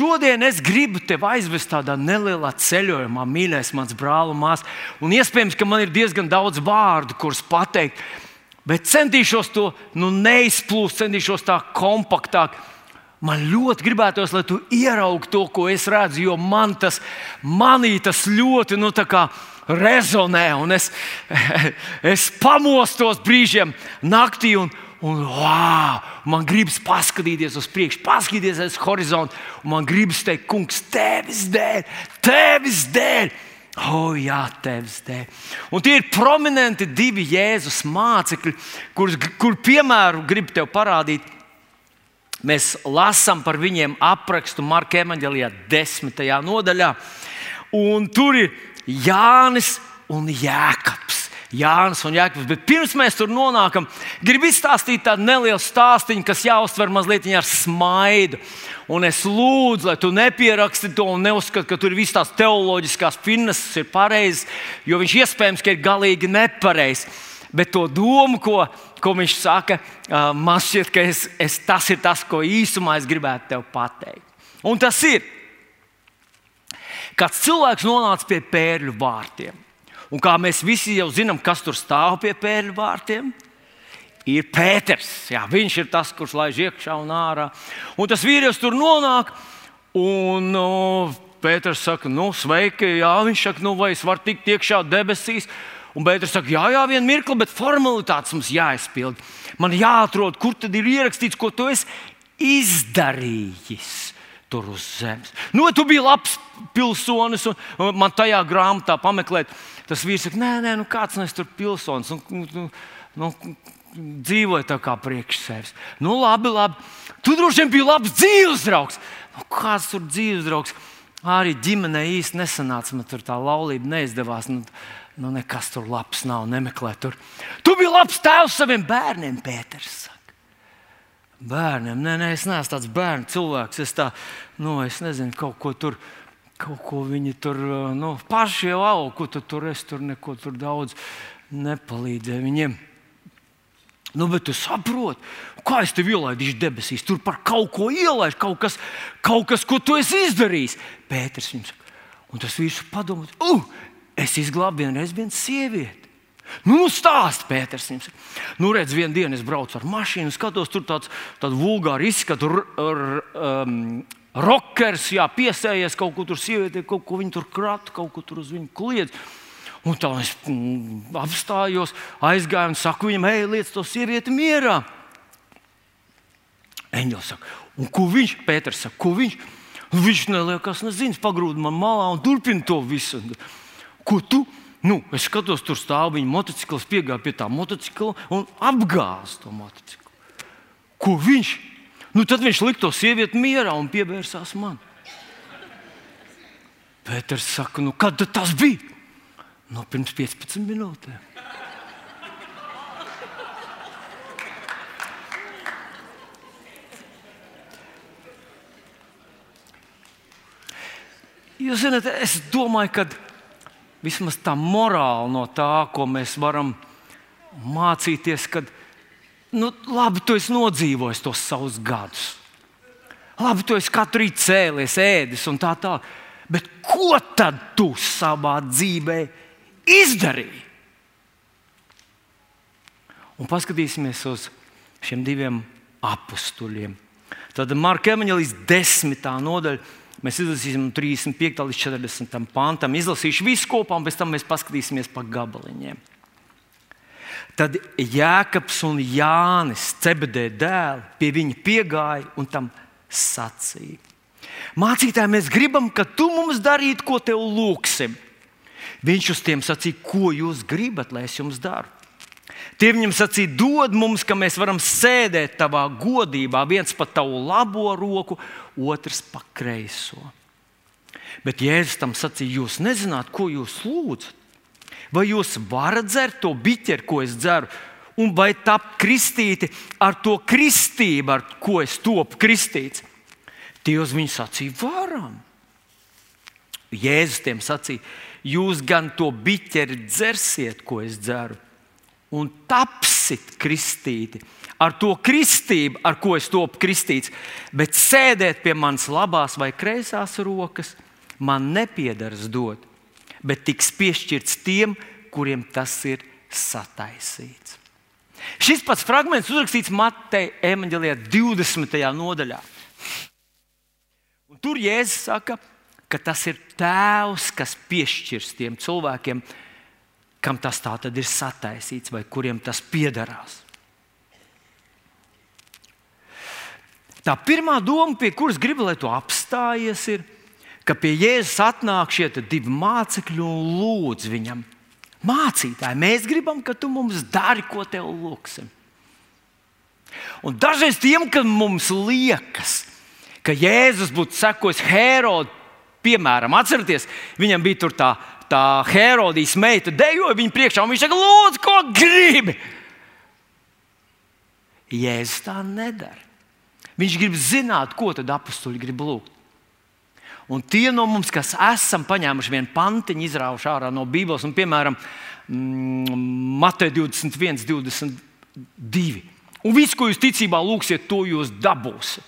šodien es gribu tevi aizvest tādā nelielā ceļojumā, mīļais, mans brāl un māsas. Un iespējams, ka man ir diezgan daudz vārdu, kurus pateikt, bet centīšos to nu, neizplūst, centīšos tā kompaktāk. Man ļoti gribētos, lai tu ieraugtu to, ko es redzu, jo man tas, manī tas ļoti nu, rezonē. Es, es pamostos brīžiem naktī un, un wow, man gribas paskatīties uz priekšu, paskatīties uz horizontu. Man gribas teikt, kungs, tevis dēļ, tevis dēļ. O, oh, jā, tevis dēļ. Un tie ir prominenti divi Jēzus mācekļi, kurus kur piemēru gribu tev parādīt. Mēs lasām par viņiem aprakstu Marka evanģēlijā, desmitajā nodaļā. Un tur ir Jānis un Jēkabs. Jānis un Jēkabs. Bet pirms mēs tur nonākam, gribu izstāstīt tādu nelielu stāstīnu, kas jāuztver mazliet ar smaidu. Un es lūdzu, lai tu nepieraksti to un neuzskati, ka tur viss tās teoloģiskās finanses ir pareizas, jo viņš iespējams ir galīgi nepareizs. Bet to domu, ko, ko viņš saka, man šķiet, ka es, es, tas ir tas, ko īsumā es gribētu tev pateikt. Un tas ir, kāds cilvēks nonāca pie pērļu vārtiem. Un kā mēs visi jau zinām, kas tur stāv pie pērļu vārtiem, ir Pēters. Jā, viņš ir tas, kurš laiž iekšā un ārā. Un tas vīrietis tur nonāk. Un, no, Pēters saka, nu, sveiki, jā, viņš saka, nu, vai es varu tikt iekšā debesīs. Un Pēters saka, jā, jā, viena mirkli, bet formalitātes mums jāizpild. Man jāatrod, kur tad ir ierakstīts, ko tu esi izdarījis tur uz zemes. Nu, tu biji labs pilsonis, un man tajā grāmatā pameklēt Tas vīrs saka, nē, nē, nu kāds no es tur pilsonis. Nu, nu, nu, dzīvoja tā kā priekš sevis. Nu, labi, labi. Tu droši vien biji labs dzīves draugs. Nu, kāds tur dzīves draugs? Arī ģimenē īsti nesanāca. Man tur tā laulība neizdevās. Nu, nu, nekas tur labs nav. Nemeklē tur. Tu biji labs tēvs saviem bērniem, Pēters. Saka. Bērniem, nē, nē, es neesmu tāds bērnu cilvēks. Es tā, nu, es nezinu, kaut ko tur kaut ko viņi tur nu, paši jau auga, ko tu tur es tur neko tur daudz nepalīdzēju viņiem. Nu, bet tu saproti, kā es tevi ielaidīšu debesīs. Tur par kaut ko ielaiž, kaut kas, kaut kas ko tu esi izdarījis. Pēters viņam saka, un tas vīrs padomā, uh, es izglābu vienreiz vienu sievieti. Nu, stāst, Pēters. Nu, redz, vienā dienā es braucu ar mašīnu, skatos, tur tāds, tāds vulgārs izskats, um, Rockers, jā, piesējies kaut kur tur, sieviete, kaut ko viņa tur krata, kaut ko tur uz viņu kliedz. Un tā es mm, apstājos, aizgāju un saku viņam, ej, liec to sievieti mierā. Eņģels saka, un ko viņš, Pēters saka, ko viņš? Viņš neliekas, nezinu, pagrūda man malā un turpina to visu. Ko tu? Nu, es skatos, tur stāv viņa motociklis, piegāja pie tā motocikla un apgāza to motociklu. Ko viņš? Nu, tad viņš lika to sievieti mierā un pievērsās man. Pēters saka, nu, kad tas bija? No pirms 15 minūtēm. Jūs zināt, es domāju, ka vismaz tā morāla no tā, ko mēs varam mācīties, kad nu, labi, tu esi nodzīvojis tos savus gadus. Labi, tu esi katru rītu cēlies, ēdis un tā tālāk. Bet ko tad tu savā dzīvē izdarīji? Un paskatīsimies uz šiem diviem apstuļiem. Tad Marka Evanģelijas desmitā nodaļa. Mēs izlasīsim no 35. līdz 40. pantam. Izlasīšu visu kopā, un pēc tam mēs paskatīsimies pa gabaliņiem. Tad Jēkabs un Jānis, Cebedē dēli, pie viņa piegāja un tam sacīja: Mācītāji, mēs gribam, ka tu mums darītu, ko tev lūgsim. Viņš uz tiem sacīja, ko jūs gribat, lai es jums daru. Tie viņam sacīja, dod mums, ka mēs varam sēdēt tavā godībā, viens pa tavu labo roku, otrs pa kreiso. Bet Jēzus tam sacīja, jūs nezināt, ko jūs lūdzat. Vai jūs varat dzert to biķeri, ko es dzeru, un vai tapt kristīti ar to kristību, ar ko es topu kristīts? Tie uz viņu sacīja, varam. Jēzus tiem sacīja, jūs gan to biķeri dzersiet, ko es dzeru, un tapsit kristīti ar to kristību, ar ko es topu kristīts, bet sēdēt pie manas labās vai kreisās rokas man nepiedaras dot, bet tiks piešķirts tiem, kuriem tas ir sataisīts. Šis pats fragments uzrakstīts Mateja evanģelijā 20. nodaļā. Un tur Jēzus saka, ka tas ir Tēvs, kas piešķirs tiem cilvēkiem, kam tas tā tad ir sataisīts vai kuriem tas piederās. Tā pirmā doma, pie kuras gribu, lai tu apstājies, ir, ka pie Jēzus atnāk šie divi mācekļi un lūdz viņam, mācītāji, mēs gribam, ka tu mums dari, ko tev lūgsim. Un dažreiz tiem, kad mums liekas, ka Jēzus būtu sekojis Herodam, piemēram, atcerieties, viņam bija tur tā, tā Herodijas meita, dejoja viņa priekšā, un viņš teica, lūdzu, ko gribi. Jēzus tā nedara. Viņš grib zināt, ko tad apstuļi grib lūgt. Un tie no mums, kas esam paņēmuši vienu pantiņu, izrāvuši ārā no Bībeles, un piemēram, mm, Mateja 21, 22. Un viss, ko jūs ticībā lūgsiet, to jūs dabūsiet.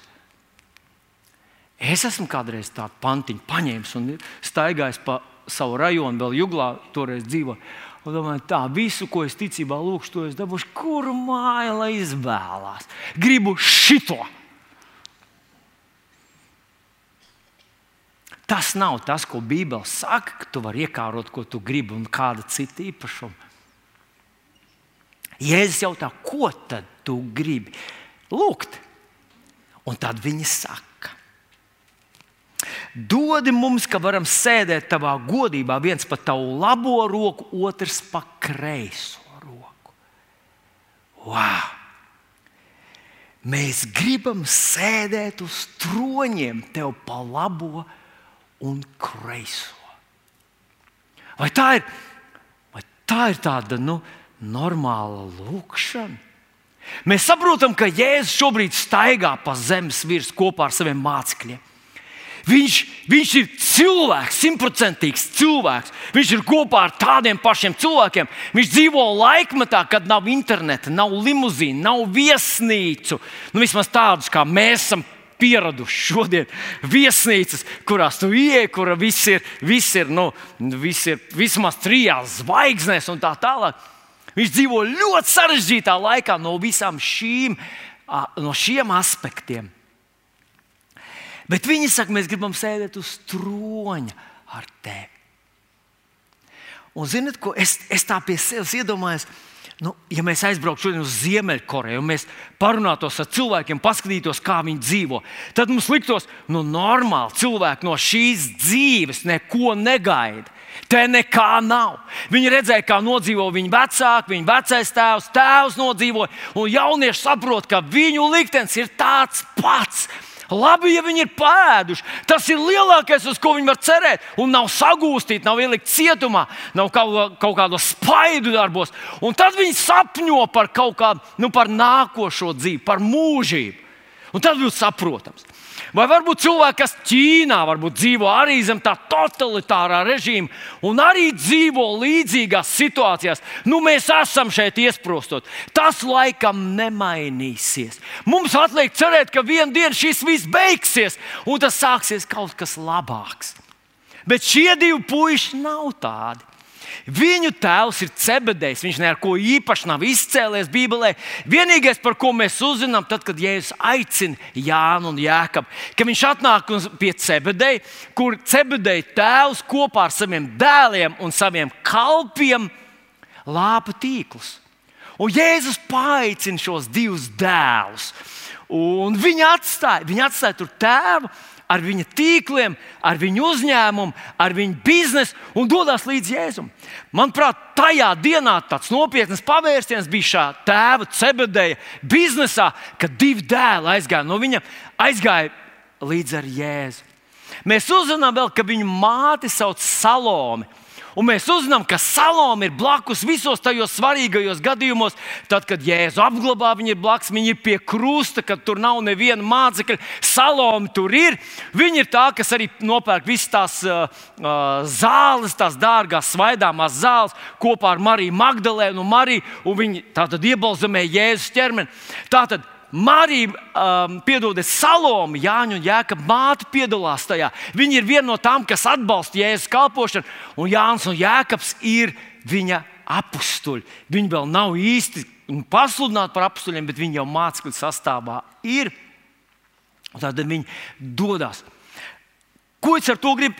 Es esmu kādreiz tādu pantiņu paņēmis un staigājis pa savu rajonu, vēl Juglā, toreiz dzīvoju. Un domāju, tā visu, ko es ticībā lūgšu, to es dabūšu. Kur māja lai izvēlās? Gribu šito! Tas nav tas, ko Bībele saka, ka tu vari iekārot, ko tu gribi, un kāda cita īpašuma. Jēzus jautā, ko tad tu gribi lūgt? Un tad viņi saka, dodi mums, ka varam sēdēt tavā godībā, viens pa tavu labo roku, otrs pa kreiso roku. Wow! Mēs gribam sēdēt uz troņiem, tev pa labo roku un kreiso. Vai tā ir, vai tā ir tāda nu, normāla lūkšana? Mēs saprotam, ka Jēzus šobrīd staigā pa zemes virsmu kopā ar saviem mācekļiem. Viņš, viņš ir cilvēks, simtprocentīgs cilvēks. Viņš ir kopā ar tādiem pašiem cilvēkiem. Viņš dzīvo laikmetā, kad nav interneta, nav limuzīna, nav viesnīcu. Nu, vismaz tādus, kā mēs esam pieraduši šodien viesnīcas, kurās tu ieej, kur viss ir, viss ir, nu, viss ir vismaz trijās zvaigznēs un tā tālāk. Viņš dzīvo ļoti sarežģītā laikā no visām šīm, no šiem aspektiem. Bet viņi saka, mēs gribam sēdēt uz troņa ar tevi. Un, zinot, ko es, es tā pie sevis iedomājos, Nu, ja mēs aizbrauktu šodien uz Ziemeļkoreju un mēs parunātos ar cilvēkiem, paskatītos, kā viņi dzīvo, tad mums liktos, ka nu, normāli cilvēki no šīs dzīves neko negaida. Te nekā nav. Viņi redzēja, kā nodzīvo viņa vecāki, viņa vecais tēvs, tēvs nodzīvoja, un jaunieši saprot, ka viņu liktenis ir tāds pats. Labi, ja viņi ir pēduši. Tas ir lielākais, uz ko viņi var cerēt. Un nav sagūstīti, nav ielikt cietumā, nav kaut, kaut kādos spaidu darbos. Un tad viņi sapņo par kaut kādu, nu, par nākošo dzīvi, par mūžību. Un tad būs saprotams. Vai varbūt cilvēki, kas Ķīnā varbūt dzīvo arī zem tā totalitārā režīma un arī dzīvo līdzīgās situācijās, nu mēs esam šeit iesprostot. Tas laikam nemainīsies. Mums atliek cerēt, ka vienā dienā šis viss beigsies un tas sāksies kaut kas labāks. Bet šie divi puiši nav tādi. Viņu tēvs ir cebedējs. Viņš neko īpaši nav izcēlies Bībelē. Vienīgais, par ko mēs uzzinām, tad, kad Jēzus aicina Jānu un Jēkabu, ka viņš atnāk pie cebedēja, kur cebedēja tēvs kopā ar saviem dēliem un saviem kalpiem lāpa tīklus. Un Jēzus paaicina šos divus dēlus. Un viņi atstāja, viņi atstāja tur tēvu ar viņa tīkliem, ar viņa uzņēmumu, ar viņa biznesu un dodas līdz Jēzum. Manuprāt, tajā dienā tāds nopietns pavērsiens bija šā tēva cebedeja biznesā, kad divi dēli aizgāja no viņa, aizgāja līdz ar Jēzu. Mēs uzzinām vēl, ka viņa māte sauc Salome. Un mēs uzzinām, ka saloma ir blakus visos tajos svarīgajos gadījumos. Tad, kad Jēzu apglabā, viņa ir blakus, viņa ir pie krusta, kad tur nav neviena mācekļa. Saloma tur ir. Viņa ir tā, kas arī nopērk visas tās uh, uh, zāles, tās dārgās, svaidāmās zāles kopā ar Mariju Magdalēnu un Mariju. Un viņi tātad iebalzamē Jēzus ķermeni. Tātad Marija, um, piedodiet, Salome, Jāņa un Jēkabā māte piedalās tajā. Viņi ir viena no tām, kas atbalsta Jēzus kalpošanu, un Jānis un Jēkabs ir viņa apstuļi. Viņi vēl nav īsti pasludināti par apstuļiem, bet viņi jau mācekļu sastāvā ir. Tad viņi dodas. Ko es ar to gribu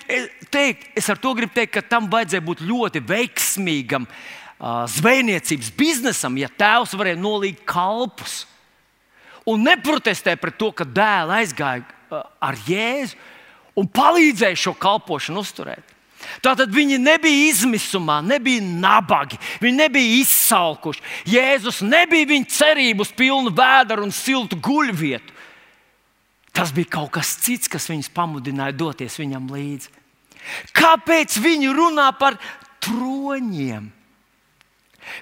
teikt? Es ar to gribu teikt, ka tam vajadzēja būt ļoti veiksmīgam uh, zvejniecības biznesam, ja tēvs varēja nolīgt kalpus un neprotestē pret to, ka dēls aizgāja uh, ar Jēzu un palīdzēja šo kalpošanu uzturēt. Tātad viņi nebija izmisumā, nebija nabagi, viņi nebija izsalkuši. Jēzus nebija viņa cerību uz pilnu vēdru un siltu guļvietu. Tas bija kaut kas cits, kas viņus pamudināja doties viņam līdzi. Kāpēc viņi runā par troņiem?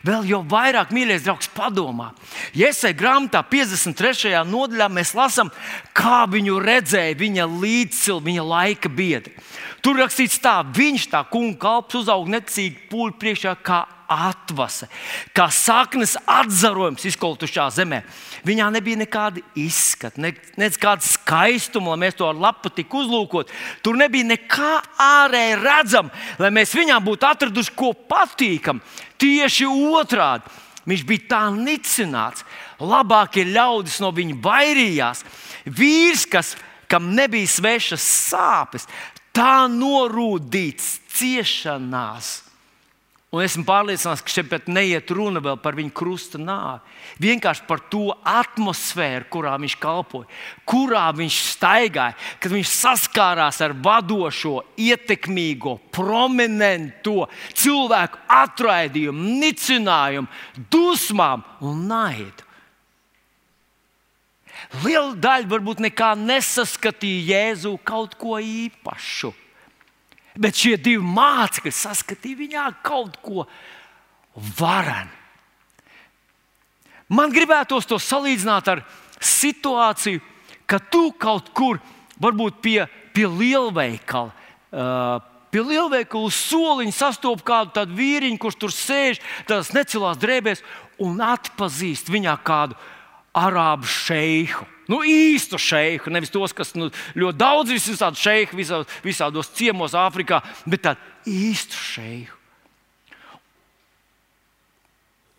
Vēl jau vairāk, mīļais draugs, padomā. Iesai grāmatā 53. nodaļā mēs lasām, kā viņu redzēja viņa līdzcilvēka, viņa laika biedri. Tur rakstīts tā, viņš tā kunga kalps uzauga necīgi pūļu priekšā kā atvase, kā saknes atzarojums izkoltušā zemē. Viņā nebija nekāda izskata, ne, nekāda skaistuma, lai mēs to ar lapu tik uzlūkot. Tur nebija nekā ārēji redzama, lai mēs viņā būtu atraduši ko patīkamu. Tieši otrādi. Viņš bija tā nicināts. Labākie ļaudis no viņa baidījās. Vīrs, kas, kam nebija svešas sāpes, tā norūdīts ciešanās Un esmu pārliecināts, ka šeit neiet runa vēl par viņa krusta nāvi. Vienkārši par to atmosfēru, kurā viņš kalpoja, kurā viņš staigāja, kad viņš saskārās ar vadošo, ietekmīgo, prominento cilvēku atraidījumu, nicinājumu, dusmām un naidu. Liela daļa varbūt nekā nesaskatīja Jēzu kaut ko īpašu. Bet šie divi mācekļi saskatīja viņā kaut ko varenu. Man gribētos to salīdzināt ar situāciju, ka tu kaut kur, varbūt pie, pie lielveikala, uh, pie lielveikala soliņa sastopas kādu tādu vīriņu, kurš tur sēž, tādās necilās drēbēs, un atpazīst viņā kādu arābu šeihu. Nu, īstu šeiku, nevis tos, kas nu, ļoti daudz visādi šeiku visā, visādos ciemos Āfrikā, bet tādu īstu šeiku.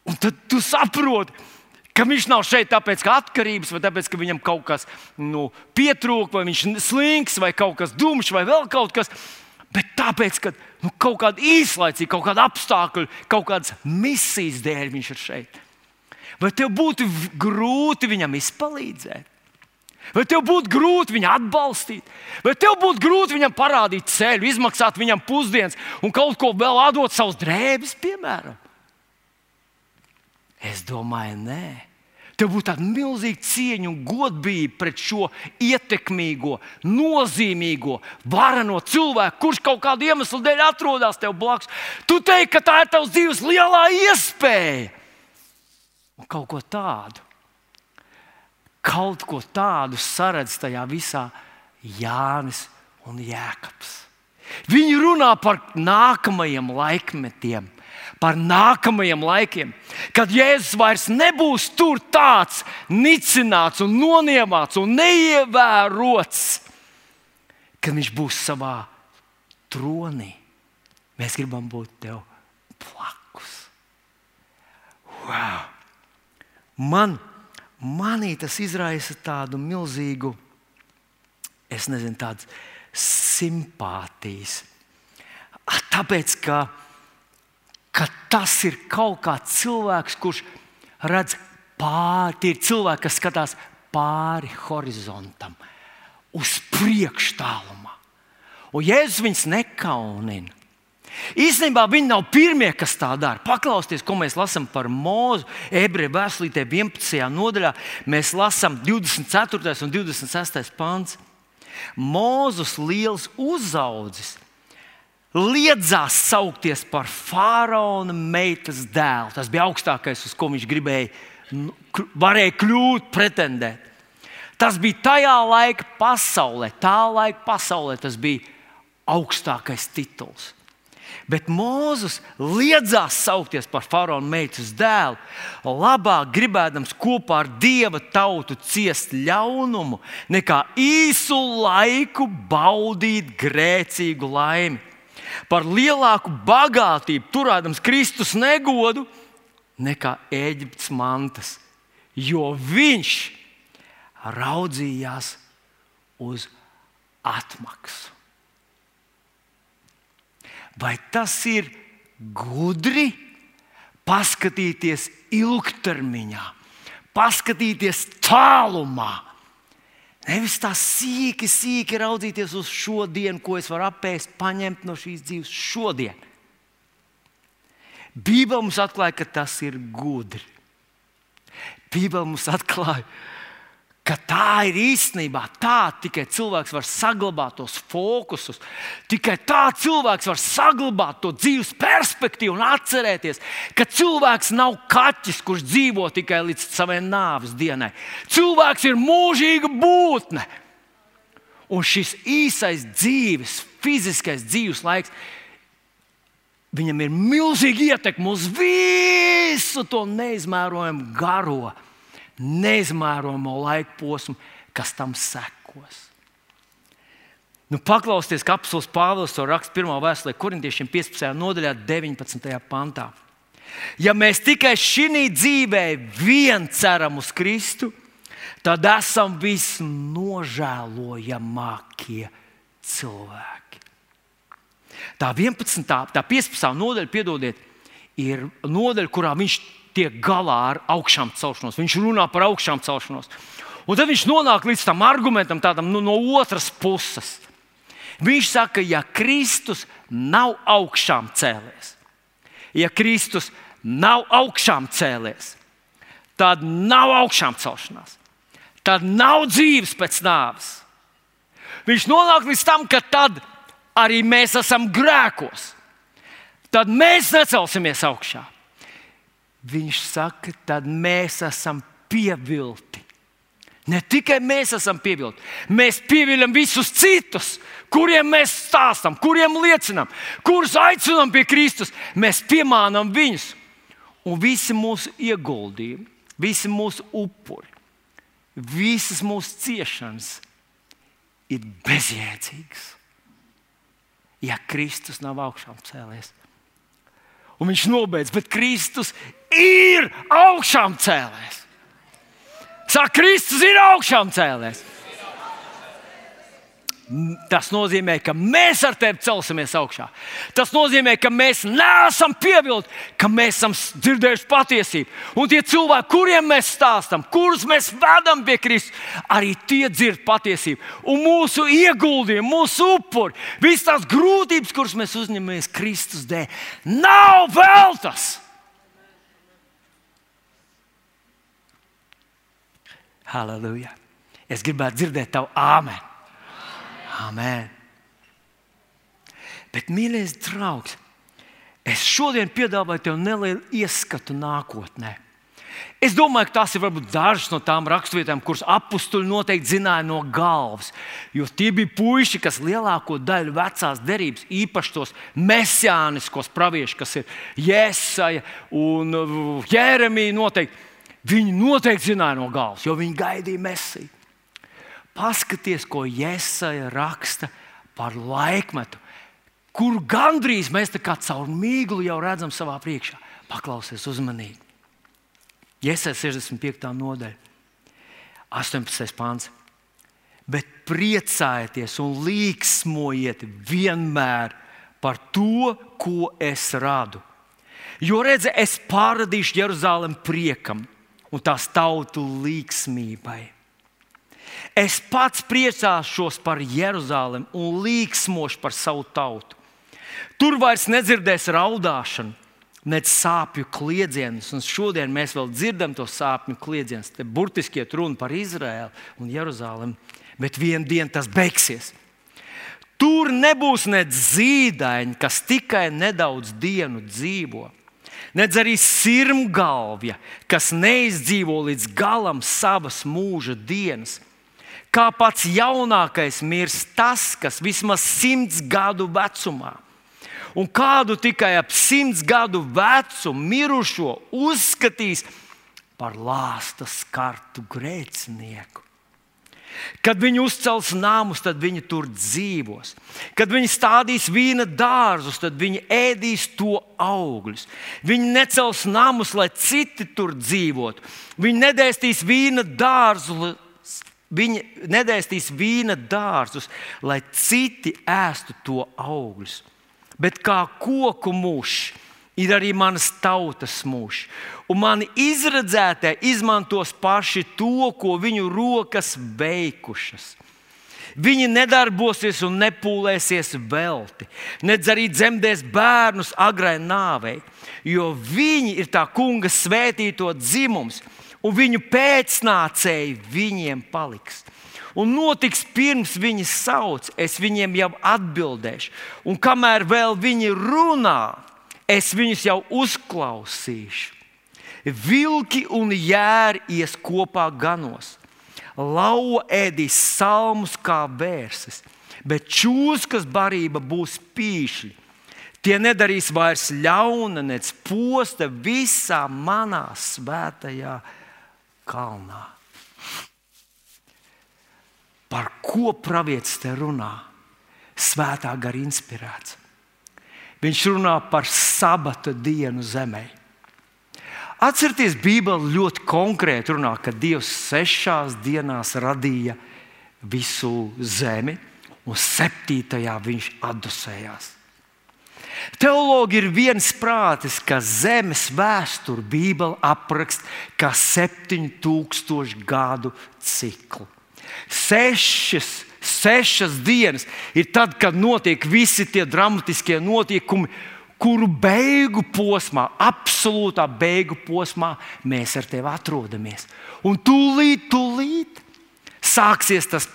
Un tad tu saproti, ka viņš nav šeit tāpēc, ka atkarības, vai tāpēc, ka viņam kaut kas nu, pietrūk, vai viņš slinks, vai kaut kas dumšs, vai vēl kaut kas. Bet tāpēc, ka nu, kaut kāda īslaicīga, kaut kāda apstākļa, kaut kādas misijas dēļ viņš ir šeit. Vai tev būtu grūti viņam izpalīdzēt? Vai tev būtu grūti viņu atbalstīt, vai tev būtu grūti viņam parādīt ceļu, izmaksāt viņam pusdienas un kaut ko vēl atdot savus drēbes, piemēram? Es domāju, nē. Tev būtu tāda milzīga cieņa un godība pret šo ietekmīgo, nozīmīgo, vareno cilvēku, kurš kaut kādu iemeslu dēļ atrodas tev blakus. Tu teiksi, ka tā ir tavs dzīves lielā iespēja un kaut ko tādu kaut ko tādu saredz tajā visā Jānis un Jēkabs. Viņi runā par nākamajiem laikmetiem, par nākamajiem laikiem, kad Jēzus vairs nebūs tur tāds nicināts, un noniemāts un neievērots, kad viņš būs savā tronī. Mēs gribam būt tev blakus. Wow! Man manī tas izraisa tādu milzīgu, es nezinu, tādas simpātijas. Tāpēc, ka, ka tas ir kaut kāds cilvēks, kurš redz pāri, tie ir cilvēki, kas skatās pāri horizontam, uz priekšu tālumā. Un Jēzus viņus nekaunina. Īstenībā viņi nav pirmie, kas tā dara. Paklausieties, ko mēs lasām par mūzu. Ebreju vēstulītē 11. nodaļā mēs lasām 24. un 26. pāns. Mūzus liels uzaudzis liedzās saukties par faraona meitas dēlu. Tas bija augstākais, uz ko viņš gribēja, varēja kļūt, pretendēt. Tas bija tajā laika pasaulē, tā laika pasaulē, tas bija augstākais tituls. Bet Mozus liedzās saukties par faraona meitas dēlu, labāk gribēdams kopā ar dieva tautu ciest ļaunumu, nekā īsu laiku baudīt grēcīgu laimi. Par lielāku bagātību turēdams Kristus negodu nekā Eģiptes mantas, jo viņš raudzījās uz atmaksu. Vai tas ir gudri paskatīties ilgtermiņā, paskatīties tālumā? Nevis tā sīki, sīki raudzīties uz šo dienu, ko es varu apēst, paņemt no šīs dzīves šodien. Bībele mums atklāja, ka tas ir gudri. Bībele mums atklāja, ka ka tā ir īstenībā tā, tikai cilvēks var saglabāt tos fokusus. Tikai tā cilvēks var saglabāt to dzīves perspektīvu un atcerēties, ka cilvēks nav kaķis, kurš dzīvo tikai līdz savai nāves dienai. Cilvēks ir mūžīga būtne. Un šis īsais dzīves, fiziskais dzīves laiks, viņam ir milzīga ietekme uz visu to neizmērojamu garo neizmērojamo laika posmu, kas tam sekos. Nu, paklausieties, kā apelsīns Pāvils to raksta 1. vēstulē, korintiešiem 15. nodaļā, 19. pantā. Ja mēs tikai šī dzīvē vien ceram uz Kristu, tad esam visnožēlojamākie cilvēki. Tā 11. tā 15. nodaļa, piedodiet, ir nodaļa, kurā viņš tiek galā ar augšām celšanos. Viņš runā par augšām celšanos. Un tad viņš nonāk līdz tam argumentam, tādam nu, no otras puses. Viņš saka, ja Kristus nav augšām cēlies, ja Kristus nav augšām cēlies, tad nav augšām celšanās, tad nav dzīves pēc nāves. Viņš nonāk līdz tam, ka tad arī mēs esam grēkos. Tad mēs necelsimies augšā. Viņš saka, tad mēs esam pievilti. Ne tikai mēs esam pievilti, mēs pieviļam visus citus, kuriem mēs stāstām, kuriem liecinām, kurus aicinām pie Kristus. Mēs piemānām viņus. Un visi mūsu ieguldījumi, visi mūsu upuri, visas mūsu ciešanas ir bezjēdzīgas. Ja Kristus nav augšām cēlies, Un viņš nobeidz, bet Kristus ir augšām cēlēs. Saka, Kristus ir augšām cēlēs. Tas nozīmē, ka mēs ar tevi celsimies augšā. Tas nozīmē, ka mēs neesam pievilti, ka mēs esam dzirdējuši patiesību. Un tie cilvēki, kuriem mēs stāstām, kurus mēs vedam pie Kristus, arī tie dzird patiesību. Un mūsu ieguldījumi, mūsu upuri, visas tās grūtības, kuras mēs uzņemamies Kristus dēļ, nav veltas. Halleluja! Es gribētu dzirdēt tavu āmeni. Amen. Bet, mīļais draugs, es šodien piedāvāju tev nelielu ieskatu nākotnē. Es domāju, ka tās ir varbūt dažas no tām raksturvietām, kuras apstuļi noteikti zināja no galvas. Jo tie bija puiši, kas lielāko daļu vecās derības, īpaši tos mesijāniskos praviešus, kas ir Jēzus un Jēremija, noteikti. Viņi noteikti zināja no galvas, jo viņi gaidīja mesiju. Paskaties, ko Jēzus raksta par laikmetu, kur gandrīz mēs caur mīklu jau redzam savā priekšā. Paklausies uzmanīgi. Jēzus 65. nodaļa, 18. pāns. Bet priecājieties un līksmojiet vienmēr par to, ko es radu. Jo redziet, es pārradīšu Jeruzalem priekam un tās tautu līksmībai Es pats priecāšos par Jeruzalem un līksmošu par savu tautu. Tur vairs nedzirdēs raudāšanu, ne sāpju kliedzienus. Un šodien mēs vēl dzirdam to sāpju kliedzienus. Te burtiski ir runa par Izraēlu un Jeruzalem, bet vienā dienā tas beigsies. Tur nebūs ne zīdaiņa, kas tikai nedaudz dienu dzīvo, nedz arī sirmgalvja, kas neizdzīvo līdz galam savas mūža dienas. Kā pats jaunākais mirst tas, kas vismaz simts gadu vecumā un kādu tikai ap simts gadu vecu mirušo uzskatīs par lāsta skartu grēcinieku. Kad viņi uzcels namus, tad viņi tur dzīvos. Kad viņi stādīs vīna dārzus, tad viņi ēdīs to augļus. Viņi necels namus, lai citi tur dzīvotu. Viņi nedēstīs vīna dārzus, viņi nedēstīs vīna dārzus, lai citi ēstu to augļus bet kā koku muši ir arī manas tautas muši. Un mani izredzētie izmantos paši to, ko viņu rokas veikušas. Viņi nedarbosies un nepūlēsies velti, nedz arī dzemdēs bērnus agrai nāvei, jo viņi ir tā kunga svētīto dzimums, un viņu pēcnācēji viņiem paliks un notiks pirms viņi sauc, es viņiem jau atbildēšu. Un kamēr vēl viņi runā, es viņus jau uzklausīšu. Vilki un jēri ies kopā ganos, lauva ēdīs salmus kā vērses, bet čūskas barība būs pīšļi. Tie nedarīs vairs ļauna, nec posta visā manā svētajā kalnā. Par ko pravietis te runā? Svētā gara inspirēts. Viņš runā par sabata dienu zemē. Atcerieties, Bībele ļoti konkrēti runā, ka Dievs sešās dienās radīja visu zemi, un septītajā viņš atdusējās. Teologi ir viensprātis, ka zemes vēsturi Bībele apraksta kā 7000 gadu ciklu. Sešas, sešas dienas ir tad, kad notiek visi tie dramatiskie notikumi, kuru beigu posmā, absolūtā beigu posmā, mēs ar tevi atrodamies. Un tūlīt, tūlīt sāksies tas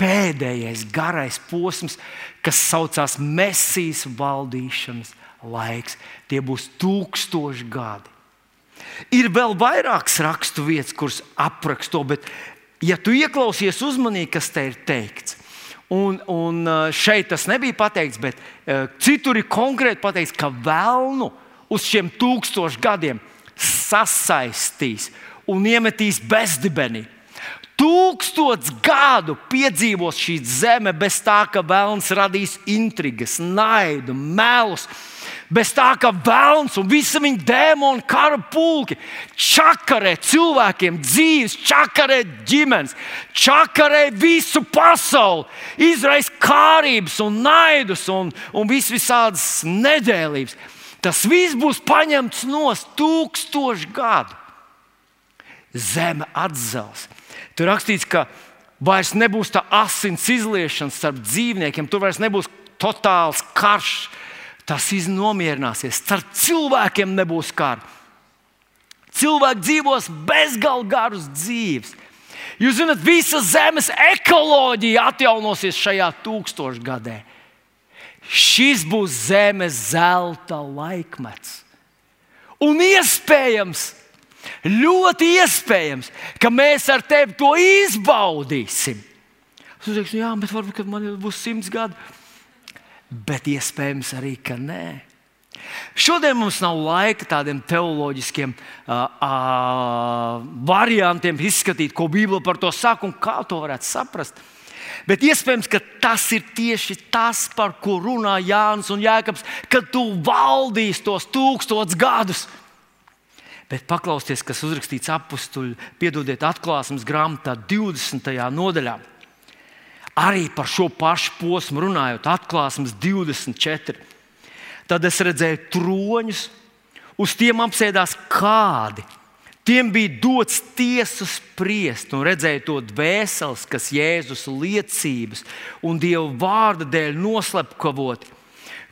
pēdējais garais posms, kas saucās Mēsīs valdīšanas laiks. Tie būs tūkstoši gadi. Ir vēl vairākas rakstu vietas, kuras apraksto, bet ja tu ieklausies uzmanīgi, kas te ir teikts, un, un šeit tas nebija pateikts, bet citur ir konkrēti pateikts, ka vēlnu uz šiem tūkstošiem gadiem sasaistīs un iemetīs bezdibenī. Tūkstots gadu piedzīvos šī zeme bez tā, ka vēlns radīs intrigas, naidu, melus Bez tā, ka vēlns un visi viņa dēmoni, kara pulki čakarē cilvēkiem dzīves, čakarē ģimenes, čakarē visu pasauli, izraisa kārības un naidus un, un vis visādas nedēlības. Tas viss būs paņemts no tūkstošu gadu. Zeme atzels. Tur rakstīts, ka vairs nebūs tā asins izliešana starp dzīvniekiem, tur vairs nebūs totāls karš tas iznomierināsies. Starp cilvēkiem nebūs kara. Cilvēki dzīvos bezgalīgi garus dzīves. Jūs zināt, visa zemes ekoloģija atjaunosies šajā tūkstošgadē. Šis būs zemes zelta laikmets. Un iespējams, ļoti iespējams, ka mēs ar tevi to izbaudīsim. Es teikšu, jā, bet varbūt man būs simts gadi bet iespējams arī, ka nē. Šodien mums nav laika tādiem teoloģiskiem uh, uh, variantiem izskatīt, ko Bībele par to saka un kā to varētu saprast. Bet iespējams, ka tas ir tieši tas, par ko runā Jānis un Jēkabs, kad tu valdīsi tos tūkstošus gadus. Bet paklausieties, kas uzrakstīts apakstuļu, piedodiet, atklāsmes grāmatā 20. nodaļā. Arī par šo pašu posmu runājot, atklāsmes 24. Tad es redzēju troņus, uz tiem apsēdās kādi. Tiem bija dots tiesas spriest, un redzēja to dvēseles, kas Jēzus liecības un Dieva vārda dēļ noslepkavoti,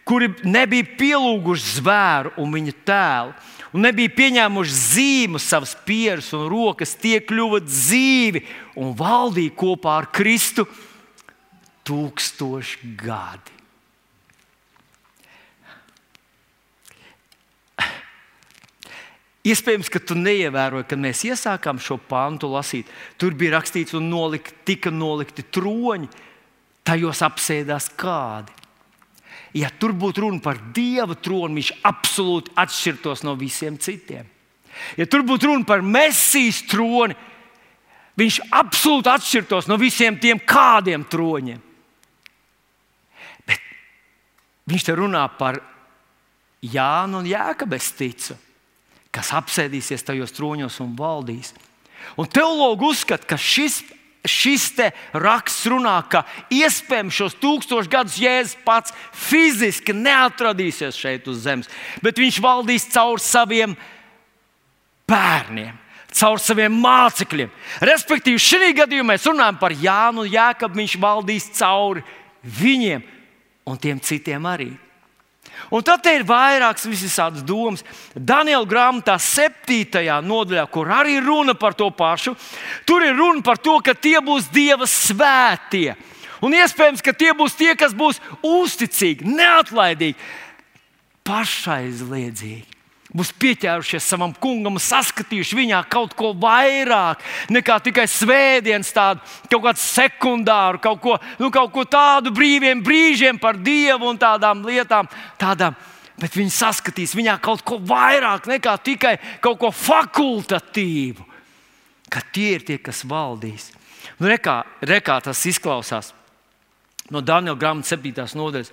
kuri nebija pielūguši zvēru un viņa tēlu, un nebija pieņēmuši zīmu savas pieres un rokas, tie kļuva dzīvi un valdīja kopā ar Kristu tūkstoši gadi. Iespējams, ka tu neievēroji, kad mēs iesākām šo pāntu lasīt. Tur bija rakstīts, un nolikt, tika nolikti troņi, tajos apsēdās kādi. Ja tur būtu runa par dieva troni, viņš absolūti atšķirtos no visiem citiem. Ja tur būtu runa par mesijas troni, viņš absolūti atšķirtos no visiem tiem kādiem troņiem. Bet viņš te runā par Jānu un Jēkabu, es ticu kas apsēdīsies tajos troņos un valdīs. Un teologi uzskata, ka šis, šis raksts runā, ka iespējams šos tūkstošus gadus Jēzus pats fiziski neatradīsies šeit uz zemes, bet viņš valdīs caur saviem bērniem. Caur saviem mācekļiem. Respektīvi, šī gadījumā mēs runājam par Jānu un Jēkabu. Viņš valdīs cauri viņiem un tiem citiem arī. Un tad ir vairākas visādas domas. Daniela grāmatā, 7. nodaļā, kur arī runa par to pašu, tur ir runa par to, ka tie būs Dieva svētie. Un iespējams, ka tie būs tie, kas būs uzticīgi, neatlaidīgi, pašaizliedzīgi būs pieķērušies savam kungam, saskatījuši viņā kaut ko vairāk nekā tikai svētdienas, tādu kaut kādu sekundāru, kaut ko, nu, kaut ko tādu brīviem brīžiem par dievu un tādām lietām. Tādām, bet viņi saskatīs viņā kaut ko vairāk nekā tikai kaut ko fakultatīvu. Ka tie ir tie, kas valdīs. Nu, rekā, rekā tas izklausās no Daniela grāmatas 7. nodaļas.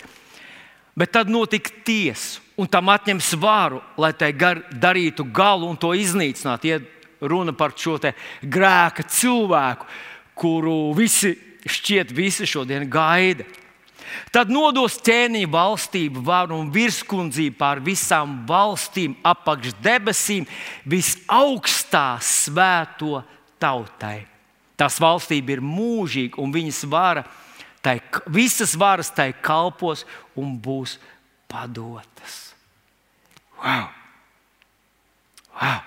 Bet tad notika tiesa un tam atņems varu, lai tai gar, darītu galu un to iznīcinātu. Ja runa par šo grēka cilvēku, kuru visi šķiet visi šodien gaida. Tad nodos ķēniņa valstību, varu un virskundzību pār visām valstīm, apakš debesīm, visaugstā svēto tautai. Tās valstība ir mūžīga, un viņas vara, tai, visas varas tai kalpos un būs padotas. Wow! Wow!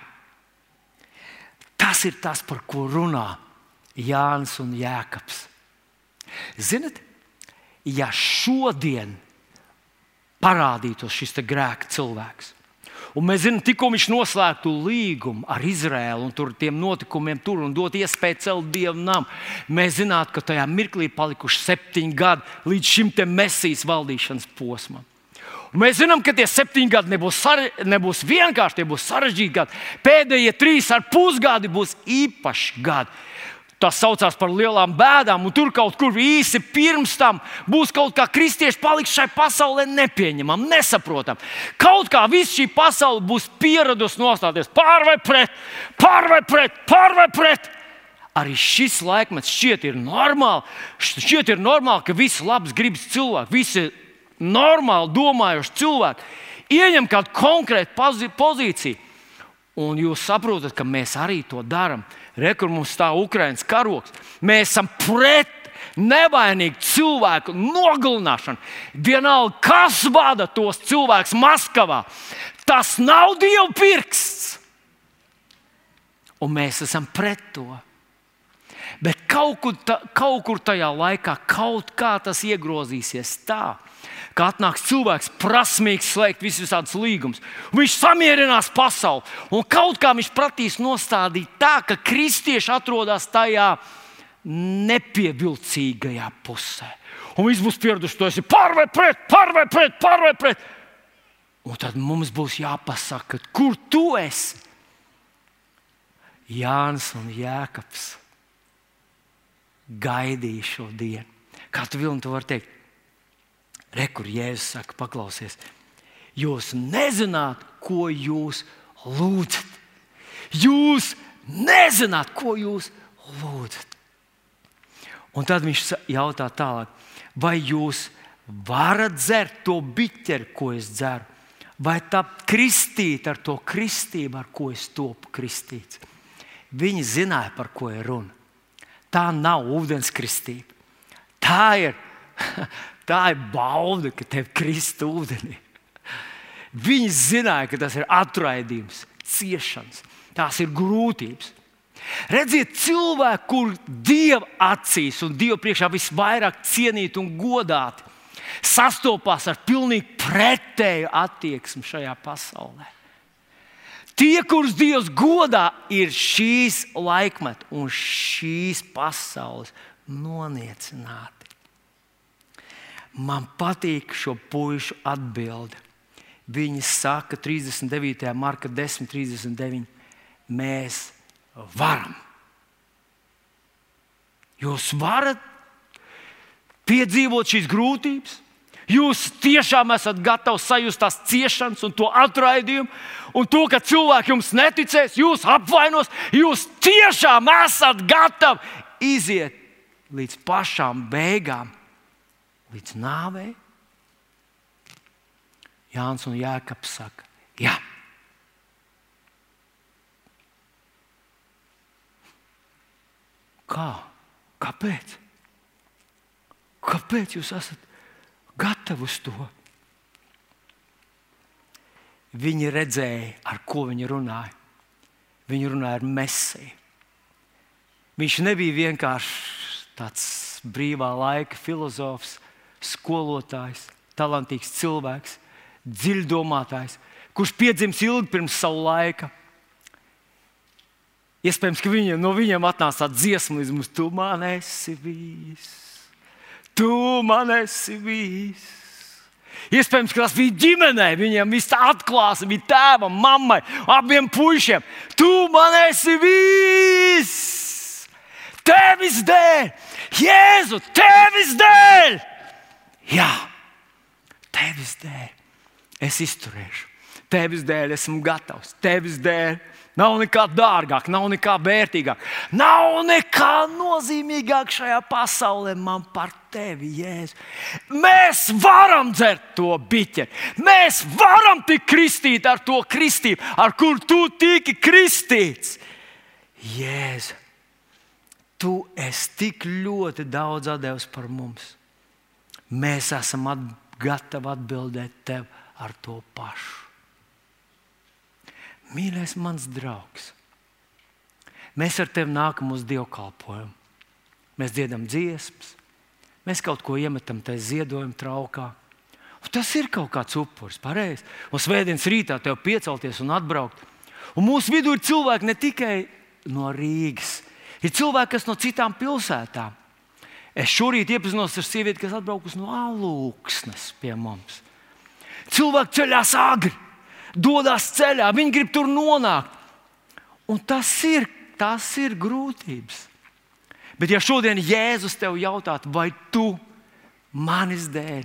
Tas ir tas, par ko runā Jānis un Jēkabs. Ziniet, ja šodien parādītos šis grēka cilvēks, un mēs zinām, tikko viņš noslēgtu līgumu ar Izraēlu un tur tiem notikumiem, tur un dot iespēju celt dievu namu, mēs zinātu, ka tajā mirklī palikuši septiņi gadi līdz šim mesijas valdīšanas posmam. Un mēs zinām, ka tie septiņi gadi nebūs, sare, nebūs vienkārši, tie būs sarežģīti gadi. Pēdējie trīs ar pusgadi būs īpaši gadi. Tas saucās par lielām bēdām, un tur kaut kur īsi pirms tam būs kaut kā kristieši paliks šai pasaulē nepieņemama, nesaprotama. Kaut kā viss šī pasaule būs pieradusi nostāties pār vai pret, pār vai pret, pār vai pret. Arī šis laikmets šķiet ir normāli. Šķiet ir normāli, ka visi labs gribas cilvēki, visi normāli domājoši cilvēki ieņem kādu konkrētu pozīciju. Un jūs saprotat, ka mēs arī to darām. Rekur mums stāv Ukraiņas karoks. Mēs esam pret nevainīgu cilvēku nogalināšanu. Vienalga, kas vada tos cilvēkus Maskavā, tas nav Dieva pirksts. Un mēs esam pret to. Bet kaut kur, ta, kaut kur tajā laikā kaut kā tas iegrozīsies tā, ka atnāks cilvēks, prasmīgs slēgt visus visādus līgumus. Viņš samierinās pasauli un kaut kā viņš prasīs nostādīt tā, ka kristieši atrodas tajā nepievilcīgajā pusē. Un viss būs pieraduši, to esi par vai pret, par vai pret, par vai pret. Un tad mums būs jāpasaka, kur tu esi. Jānis un Jēkabs gaidīja šo dienu. Kā tu vilni to vari teikt? Rekur Jēzus saka, paklausies, jūs nezināt, ko jūs lūdzat. Jūs nezināt, ko jūs lūdzat. Un tad viņš jautā tālāk, vai jūs varat dzert to biķeri, ko es dzeru, vai tapt kristīt ar to kristību, ar ko es topu kristīts. Viņi zināja, par ko ir runa. Tā nav ūdens kristība. Tā ir Tā ir bauda, ka tev krist ūdenī. Viņi zināja, ka tas ir atraidījums, ciešanas, tās ir grūtības. Redziet, cilvēku, kur Dieva acīs un Dieva priekšā visvairāk cienīti un godāti, sastopās ar pilnīgi pretēju attieksmi šajā pasaulē. Tie, kurus Dievs godā, ir šīs laikmeta un šīs pasaules noniecināti. Man patīk šo pušu atbildi. Viņi saka, 39. marka 10, 39. Mēs varam. Jūs varat piedzīvot šīs grūtības, jūs tiešām esat gatavi sajust tās ciešanas un to atraidījumu, un to, ka cilvēki jums neticēs, jūs apvainos, jūs tiešām esat gatavi iziet līdz pašām beigām, līdz nāvei. Jānis un Jēkabs saka, jā. Kā? Kāpēc? Kāpēc jūs esat gatavi uz to? Viņi redzēja, ar ko viņi runāja. Viņi runāja ar mesiju. Viņš nebija vienkārši tāds brīvā laika filozofs, skolotājs, talantīgs cilvēks, dziļdomātājs, kurš piedzimis ilgi pirms sava laika. Iespējams, ka viņiem, no viņiem atnāca dziesma līdz mums. Tu man esi bijis, tu man esi bijis. Iespējams, ka tas bija ģimenē, viņiem viss atklāsa, bija tēvam, mammai, abiem puišiem. Tu man esi bijis! Tevis dēļ! Jēzu, tevis dēļ! Jā, tevis dēļ! Es izturēšu. Tevis dēļ esmu gatavs, tevis dēļ Nav nekā dārgāk, nav nekā vērtīgāk, nav nekā nozīmīgāk šajā pasaulē man par tevi, Jēzu. Mēs varam dzert to biķeri, mēs varam tikt kristīt ar to kristību, ar kur tu tiki kristīts. Jēzu, tu esi tik ļoti daudz devis par mums. Mēs esam at gatavi atbildēt tev ar to pašu. Mīļais, mans draugs, mēs ar tevi nākam uz dievkalpojumu. Mēs dziedam dziesmas, mēs kaut ko iemetam tajā ziedojuma traukā. Un tas ir kaut kāds upuris, pareizi. Un svētdienas rītā tev piecelties un atbraukt. Un mūsu vidū ir cilvēki ne tikai no Rīgas, ir cilvēki, kas no citām pilsētām. Es šorīt iepazinos ar sievieti, kas atbraukusi no Alūksnes pie mums. Cilvēki ceļās agri dodas ceļā, viņi grib tur nonākt. Un tas ir, tas ir grūtības. Bet, ja šodien Jēzus tev jautātu, vai tu manis dēļ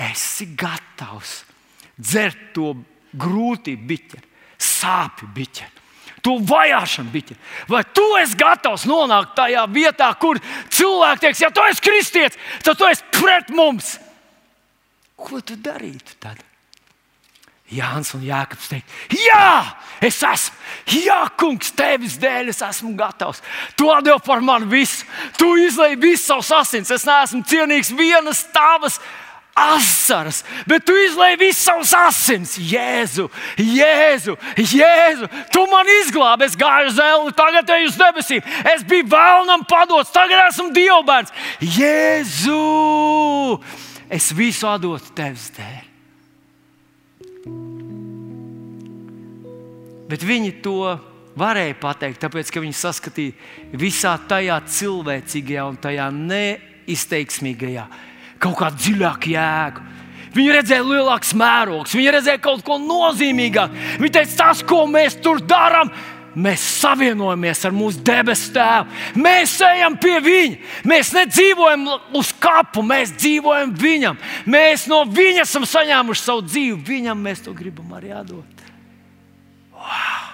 esi gatavs dzert to grūtību biķeri, sāpju biķeri, to vajāšanu biķeri, vai tu esi gatavs nonākt tajā vietā, kur cilvēki teiks, ja tu esi kristietis, tad tu esi pret mums. Ko tu darītu tad? Jānis un Jānis teikt, Jā, es esmu, Jā, kungs, tevis dēļ es esmu gatavs. Tu atdevi par mani visu, tu izlaiž visu savus asins. Es neesmu cienīgs vienas tavas asaras, bet tu izlaiž visu savus asins. Jēzu, Jēzu, Jēzu, tu man izglābi. Es gāju uz zeli, tagad eju uz debesīm. Es biju vēlnam padots, tagad esmu dievbērns. Jēzu, es visu atdotu tevis dēļ. Bet viņi to varēja pateikt, tāpēc ka viņi saskatīja visā tajā cilvēcīgajā un tajā neizteiksmīgajā kaut kādu dziļāku jēgu. Viņi redzēja lielākus mērogus, viņi redzēja kaut ko nozīmīgāku. Viņi teica, tas, ko mēs tur darām, mēs savienojamies ar mūsu debesu tēvu. Mēs ejam pie viņa. Mēs nedzīvojam uz kapu, mēs dzīvojam viņam. Mēs no viņa esam saņēmuši savu dzīvi. Viņam mēs to gribam arī atdot. Wow!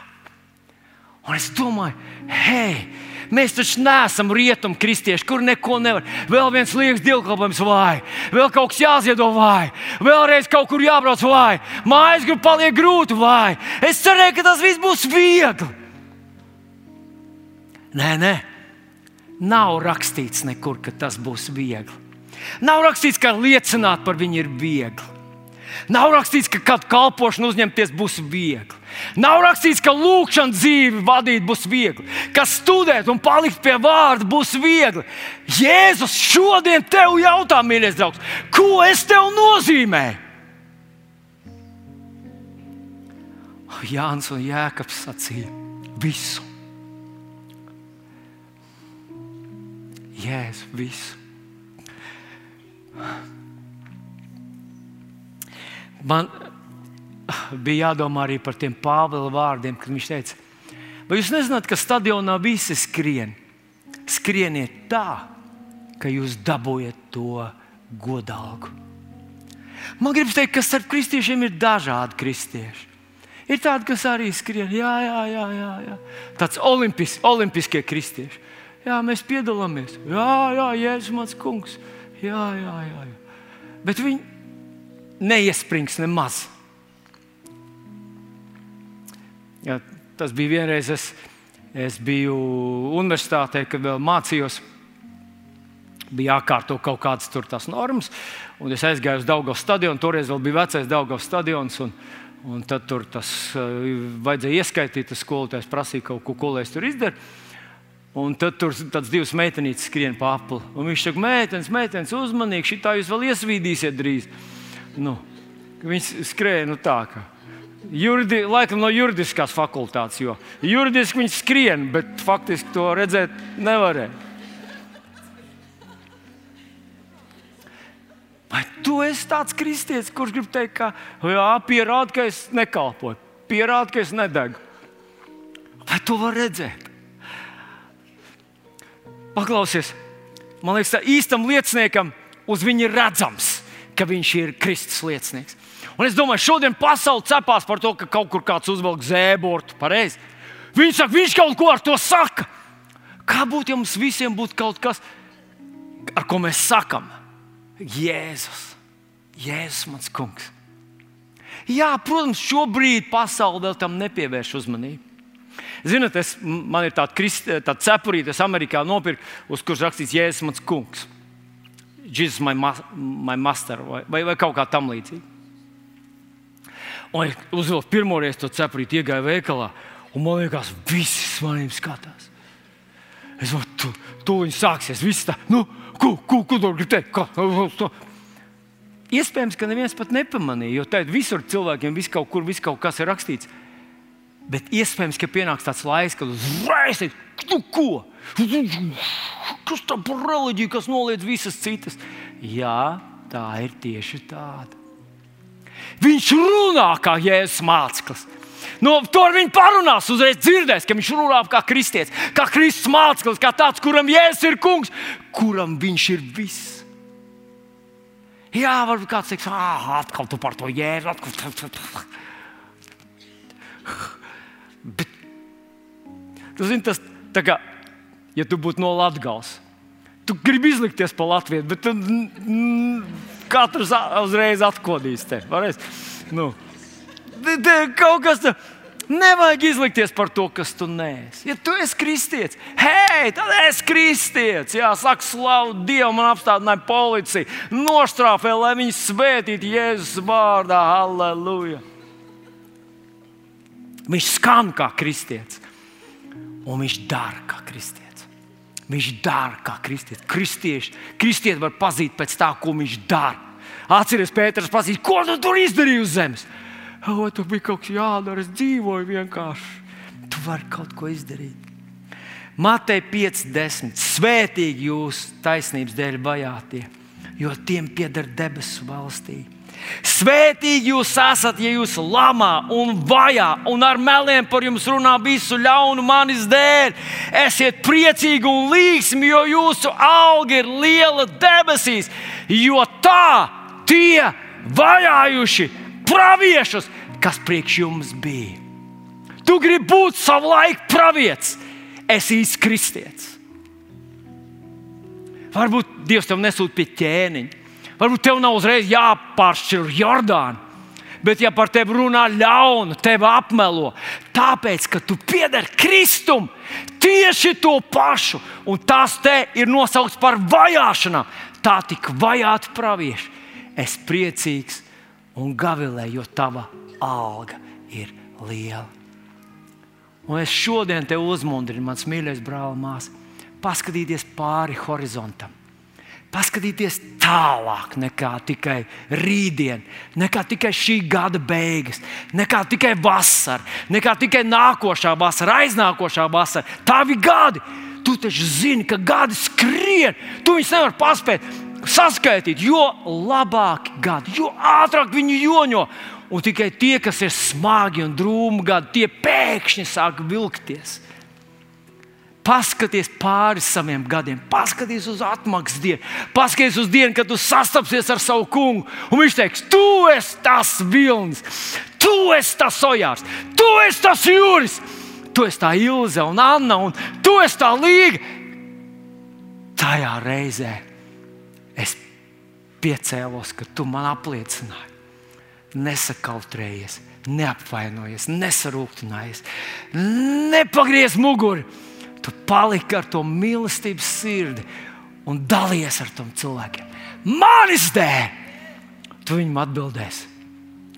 Un es domāju, hei! Mēs taču neesam rietumu kristieši, kur neko nevar. Vēl viens liekas dievkalpojums vai, vēl kaut kas jāziedo vai, vēlreiz kaut kur jābrauc vai, mājas grupa paliek grūti vai. Es cerēju, ka tas viss būs viegli. Nē, nē, nav rakstīts nekur, ka tas būs viegli. Nav rakstīts, ka liecināt par viņu ir viegli. Nav rakstīts, ka kādu kalpošanu uzņemties būs viegli. Nav rakstīts, ka lūkšanas dzīvi vadīt būs viegli, ka studēt un palikt pie vārda būs viegli. Jēzus šodien tev jautā, mīļais draugs, ko es tev nozīmēju? Jānis un Jēkabs sacīja visu. Jēzus, visu. Man bija jādomā arī par tiem Pāvila vārdiem, kad viņš teica, vai jūs nezināt, ka stadionā visi skrien? Skrieniet tā, ka jūs dabūjat to godāgu. Man gribas teikt, ka starp kristiešiem ir dažādi kristieši. Ir tādi, kas arī skrien, jā, jā, jā, jā, jā. tāds olimpis, olimpiskie kristieši. Jā, mēs piedalāmies. Jā, jā, Jēzus, mans kungs. Jā, jā, jā. jā. Bet viņi neiesprings nemaz. Jā, tas bija vienreiz, es, es biju universitātē, kad vēl mācījos. Bija jākārto kaut kādas tur tās normas, un es aizgāju uz Daugavas stadionu. Toreiz vēl bija vecais Daugavas stadions. Un, un tad tur tas uh, vajadzēja ieskaitīt, tas skolotājs prasīja kaut ko, ko lai es tur izdaru. Un tad tur tāds divas meitenītes skrien pa apli. Un viņš saka, meitenes, meitenes, uzmanīgi, šī tā jūs vēl iesvīdīsiet drīz. Nu, viņš skrēja nu tā. Kā. Jurdi, laikam no juridiskās fakultātes, jo juridiski viņš skrien, bet faktiski to redzēt nevarēja. Vai tu esi tāds kristietis, kurš grib teikt, ka jā, pierāda, ka es nekalpoju, pierāda, ka es nedegu? Vai to var redzēt? Paklausies, man liekas, īstam lieciniekam uz viņu ir redzams, ka viņš ir Kristus liecinieks. Un es domāju, šodien pasaule cepās par to, ka kaut kur kāds uzvelk zēbortu. Pareizi. Viņš saka, viņš kaut ko ar to saka. Kā būtu, ja mums visiem būtu kaut kas, ar ko mēs sakām? Jēzus, Jēzus, mans kungs. Jā, protams, šobrīd pasaule vēl tam nepievērš uzmanību. Ziniet, es, man ir tāda, tāda cepurīte, es Amerikā nopirku, uz kuras rakstīts Jēzus, mans kungs. Jesus, my, my master, vai, vai, vai kaut kā tam līdzīga. Un es uzvilku pirmo reizi to cepurīti, iegāju veikalā, un man liekas, visi maniem skatās. Es domāju, tu, tu viņi sāksies, viss tā, nu, ko, ko, ko tu gribi teikt? Kā? Iespējams, ka neviens pat nepamanīja, jo tādā visur cilvēkiem vis kaut kur, vis kaut kas ir rakstīts. Bet iespējams, ka pienāks tāds laiks, kad uzreiz teiks, tu ko? Kas tā par reliģiju, kas noliedz visas citas? Jā, tā ir tieši tāda. Viņš runā kā jēzus māceklis. No, to ar viņu parunās, uzreiz dzirdēs, ka viņš runā kā kristietis, kā Kristus māceklis, kā tāds, kuram jēzus ir kungs, kuram viņš ir viss. Jā, varbūt kāds teiks, ah, atkal tu par to jēzu. Bet tu zini, tas tā kā, ja tu būtu no Latvijas. Tu gribi izlikties par Latviju, bet tu, mm, katrs uzreiz atkodīs tevi. Nu. Kaut kas tāds. Nevajag izlikties par to, kas tu neesi. Ja tu esi kristietis, hei, tad es esmu kristietis. Jā, saka, slavu Dievam, man apstādināja policija. Nostrāfē, lai viņi svētītu Jēzus vārdā. Halleluja! Viņš skan kā kristietis, un viņš dara kā kristietis. Viņš dara kā kristietis. Kristieši, kristieti var pazīt pēc tā, ko viņš dara. Atcerieties, Pēters, pazīt, ko tu tur izdarīji uz zemes. O, tu bija kaut kas jādara, es dzīvoju vienkārši. Tu vari kaut ko izdarīt. Matei 5.10. Svētīgi jūs taisnības dēļ vajātie, jo tiem pieder debesu valstī. Svētīgi jūs esat, ja jūs lamā un vajā un ar meliem par jums runā visu ļaunu manis dēļ. Esiet priecīgi un līgsmi, jo jūsu auga ir liela debesīs, jo tā tie vajājuši praviešus, kas priekš jums bija. Tu gribi būt savu laiku pravietis, es īsti kristietis. Varbūt Dievs tev nesūta pie ķēniņa. Varbūt tev nav uzreiz jāpāršķir Jordāna. Bet, ja par tevi runā ļaunu, tevi apmelo, tāpēc, ka tu piederi Kristum, tieši to pašu, un tas te ir nosaukts par vajāšanām, tā tik vajāti pravieši. Es priecīgs un gavilēju, jo tava alga ir liela. Un es šodien te uzmundrinu, mans mīļais brāl, māsa, paskatīties pāri horizontam. Paskatīties tālāk nekā tikai rītdiena, nekā tikai šī gada beigas, nekā tikai vasara, nekā tikai nākošā vasara, aiznākošā vasara. Tavi gadi! Tu taču zini, ka gadi skrien, tu viņus nevari paspēt saskaitīt, jo labāki gadi, jo ātrāk viņi joņo. Un tikai tie, kas ir smagi un drūmi gadi, tie pēkšņi sāk vilkties. Paskaties pāri saviem gadiem, paskaties uz atmaksas dienu, paskaties uz dienu, kad tu sastapsies ar savu kungu. Un viņš teiks, tu esi tas vilnis, tu esi tas ojārs, tu esi tas jūris, tu esi tā Ilze un Anna, un tu esi tā līga. Tajā reizē es piecēlos, ka tu man apliecināji. Nesakautrējies, neapvainojies, nesarūktinājies, nepagriez muguru. Tu paliki ar to mīlestības sirdi un dalies ar tiem cilvēkiem. Manis dēļ! Tu viņam atbildēsi,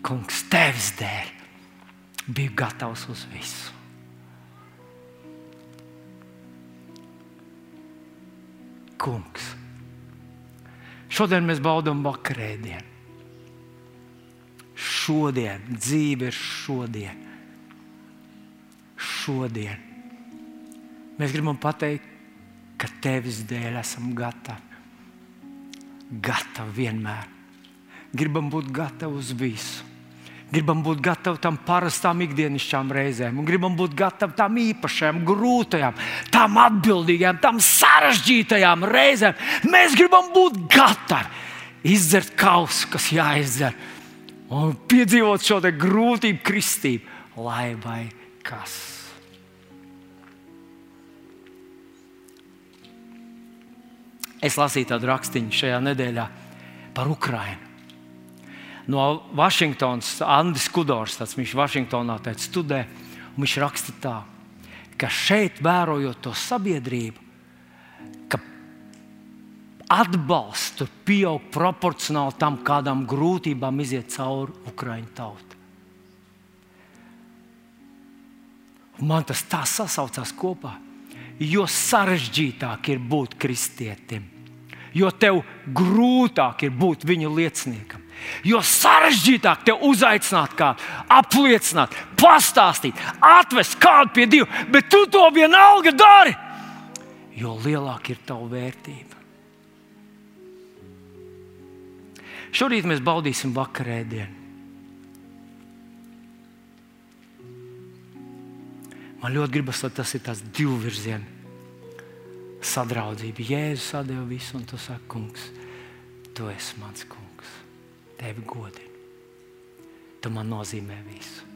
Kungs, tevis dēļ. Biju gatavs uz visu. Kungs, šodien mēs baudām vakarēdienu šodien, dzīve ir šodien. Šodien. Mēs gribam pateikt, ka tevis dēļ esam gatavi. Gatavi vienmēr. Gribam būt gatavi uz visu. Gribam būt gatavi tam parastām ikdienišķām reizēm, un gribam būt gatavi tam īpašajām, grūtajām, tām atbildīgām, tām sarežģītajām reizēm. Mēs gribam būt gatavi izdzert kausu, kas jāizdzer un piedzīvot šo grūtību, kristību, lai vai kas. Es lasīju tādu rakstīnu šajā nedēļā par Ukrajinu. No Vašingtonas Andris Kudors, tas viņš Vašingtonā studē, un viņš raksta tā, ka šeit vērojot to sabiedrību, atbalsts tur pieaug proporcionāli tam, kādām grūtībām iziet cauri Ukraiņu tauta. Man tas tā sasaucās kopā. Jo sarežģītāk ir būt kristietim, jo tev grūtāk ir būt viņu lieciniekam. Jo sarežģītāk te uzaicināt, kādu apliecināt, pastāstīt, atvest kādu pie Dieva, bet tu to vienalga dari, jo lielāka ir tava vērtība. Šorīt mēs baudīsim vakarēdienu. Man ļoti gribas, lai tas ir tas divu virzienu sadraudzība. Jēzus atdeva visu, un tu saki, kungs, tu esi mans kungs. Tevi godinu. Tu man nozīmē visu.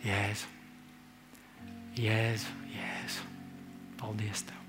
Jēzu, Jēzu, Jēzu. Paldies! Tev.